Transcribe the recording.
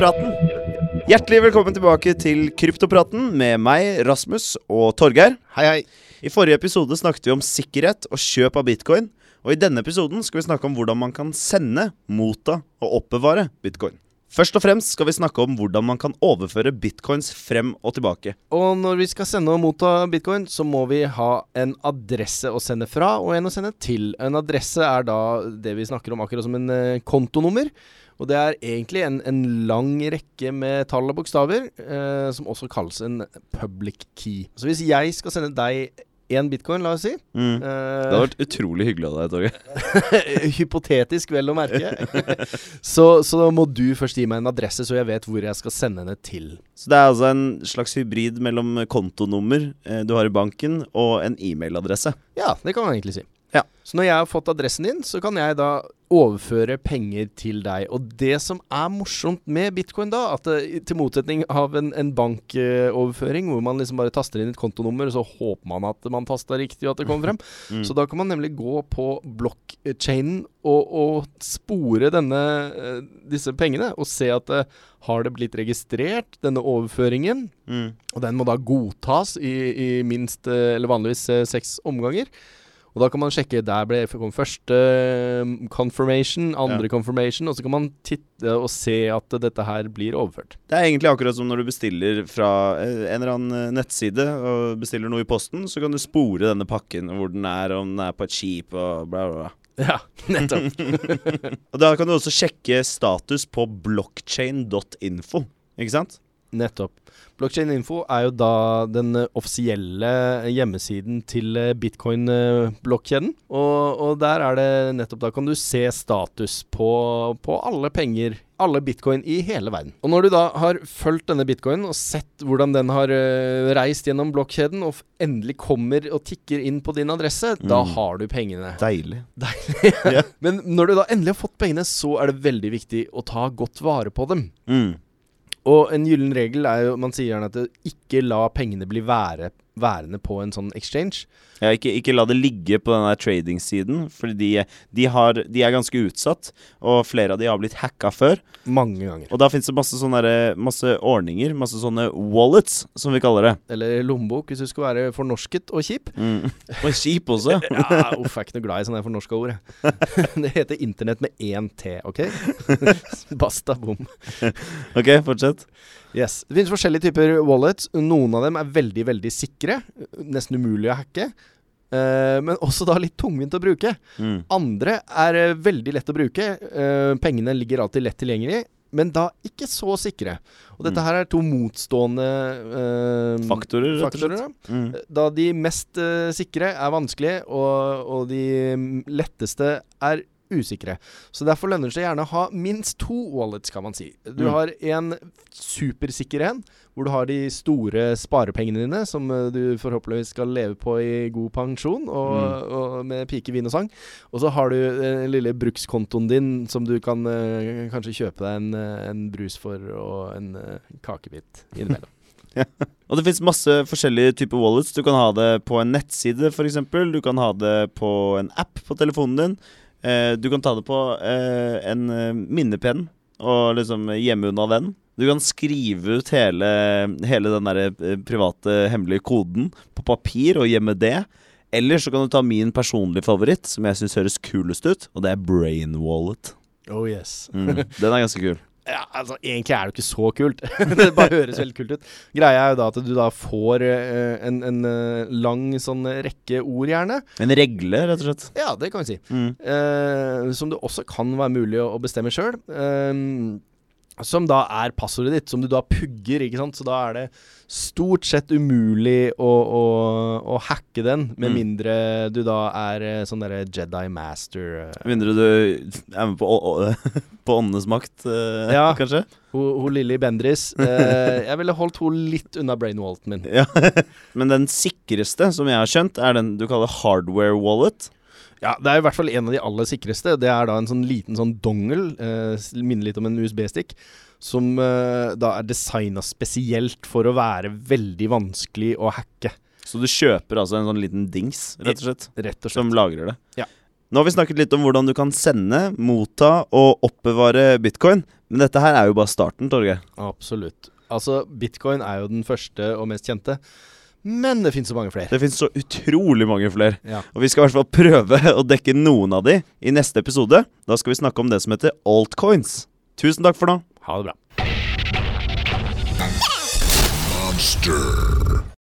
Kryptopraten. Hjertelig velkommen tilbake til Kryptopraten med meg, Rasmus og Torgeir. Hei, hei. I forrige episode snakket vi om sikkerhet og kjøp av bitcoin. Og i denne episoden skal vi snakke om hvordan man kan sende, motta og oppbevare bitcoin. Først og fremst skal vi snakke om hvordan man kan overføre bitcoins frem og tilbake. Og når vi skal sende og motta bitcoin, så må vi ha en adresse å sende fra og en å sende til. En adresse er da det vi snakker om akkurat som en eh, kontonummer. Og det er egentlig en, en lang rekke med tall og bokstaver, eh, som også kalles en public key. Så hvis jeg skal sende deg én bitcoin, la oss si Mm. Det hadde vært utrolig hyggelig av deg, Torgeir. Hypotetisk, vel å merke. så, så må du først gi meg en adresse, så jeg vet hvor jeg skal sende henne til. Så det er altså en slags hybrid mellom kontonummer eh, du har i banken, og en e-mailadresse. Ja, det kan man egentlig si. Ja. Så når jeg har fått adressen din, så kan jeg da overføre penger til deg. Og det som er morsomt med bitcoin da, at det, til motsetning av en, en bankoverføring, hvor man liksom bare taster inn et kontonummer, og så håper man at man tasta riktig, og at det kommer frem. Mm. Så da kan man nemlig gå på blockchainen og, og spore denne, eh, disse pengene, og se at det, har det blitt registrert, denne overføringen, Mm. og den må da godtas i, i minst, eh, eller vanligvis, eh, seks omganger. Og da kan man sjekke Der ble kom første eh, confirmation, andre confirmation, og så kan man titte og se at dette her blir overført. Det er egentlig akkurat som når du bestiller fra eh, en eller annen eh, nettside og bestiller noe i posten, så kan du spore denne pakken, hvor den er, om den er på et skip og bla, bla, bla. Ja, nettopp. Og da kan du også sjekke status på blockchain.info, ikke sant? Nettopp. Blockchain Info er jo da den eh, offisielle hjemmesiden til eh, bitcoin-blokkjeden. Og, og der er det nettopp Da kan du se status på, på alle penger, alle bitcoin i hele verden. Og når du da har fulgt denne bitcoinen og sett hvordan den har eh, reist gjennom blokkjeden, og endelig kommer og tikker inn på din adresse, da Mm. har du pengene. Deilig. Ja. Men når du da endelig har fått pengene, så er det veldig viktig å ta godt vare på dem. Mm. Og en gyllen regel er jo Man sier gjerne at ikke la pengene bli være, værende på en sånn exchange. Ja, ikke, ikke la det ligge på den der trading-siden, for de, de, har, de er ganske utsatt, og flere av de har blitt hacka før. Mange ganger. Og da fins det masse sånne der- masse ordninger, masse sånne wallets, som vi kaller det. Eller lommebok, hvis du skal være fornorsket og kjip. Mm. Og kjip også. Ja, Uff, jeg er ikke noe glad i sånne fornorska ord. Det heter internett med én T, OK? Basta bom. Ok, fortsett. Yes. Det finnes forskjellige typer wallets. Noen av dem er veldig, veldig sikre. Nesten umulig å hacke. Uh, men også da litt tungvint å bruke. Mm. Andre er uh, veldig lett å bruke. Uh, pengene ligger alltid lett tilgjengelig, men da ikke så sikre. Og dette Mm. her er to motstående Faktorer, faktorer. da. Mm. Da de mest sikre er vanskelige, og, og de mm, letteste er usikre. Så derfor lønner det seg gjerne å ha minst to wallets, kan man si. Du Mm. har en supersikker en, hvor du har de store sparepengene dine, som eh, du forhåpentligvis skal leve på i god pensjon, og, Mm. og med pike, vin og sang. Og så har du eh, den lille brukskontoen din, som du kan uh, kanskje kjøpe deg en, en brus for, og en uh, kakebit innimellom. Og det fins masse forskjellige typer wallets. Du kan ha det på en nettside, f.eks. Du kan ha det på en app på telefonen din. Eh, du kan ta det på eh, en eh, minnepenn og liksom gjemme unna den. Du kan skrive ut hele, hele den der private, hemmelige koden på papir og gjemme det. Eller så kan du ta min personlige favoritt, som jeg syns høres kulest ut, og det er Brain Wallet. Oh yes. Mm, den er ganske kul. Ja, altså Egentlig er det jo ikke så kult. det bare høres veldig kult ut. Greia er jo da at du da får eh, en, en eh, lang sånn rekke ord, gjerne. En regle, rett og slett. Ja, det kan vi si. Mm. Uh, som det også kan være mulig å, å bestemme sjøl. Som da er passordet ditt, som du da pugger, ikke sant. Så da er det stort sett umulig å, å, å hacke den, med Mm. mindre du da er eh, sånn derre Jedi master. eh. Med mindre du er med på, å- på åndenes makt, eh, Ja. kanskje? Hun, hun Lilly Bendris. Eh, jeg ville holdt hun litt unna brainwalten min. Ja. Men den sikreste, som jeg har skjønt, er den du kaller hardware wallet. Ja, det er i hvert fall en av de aller sikreste. Det er da en sånn liten sånn dongel, eh, minner litt om en USB-stikk, som eh, da er designa spesielt for å være veldig vanskelig å hacke, Så du kjøper altså en sånn liten dings, rett og slett, rett og slett. som lagrer det. Ja. Nå har vi snakket litt om hvordan du kan sende, motta og oppbevare bitcoin. Men dette her er jo bare starten, Torgeir. Absolutt. Altså, bitcoin er jo den første og mest kjente. Men det finnes så mange flere. Det finnes så utrolig mange flere. Ja. Og vi skal i hvert fall prøve å dekke noen av de i neste episode. Da skal vi snakke om det som heter altcoins. Tusen takk for nå. Ha det bra. Monster.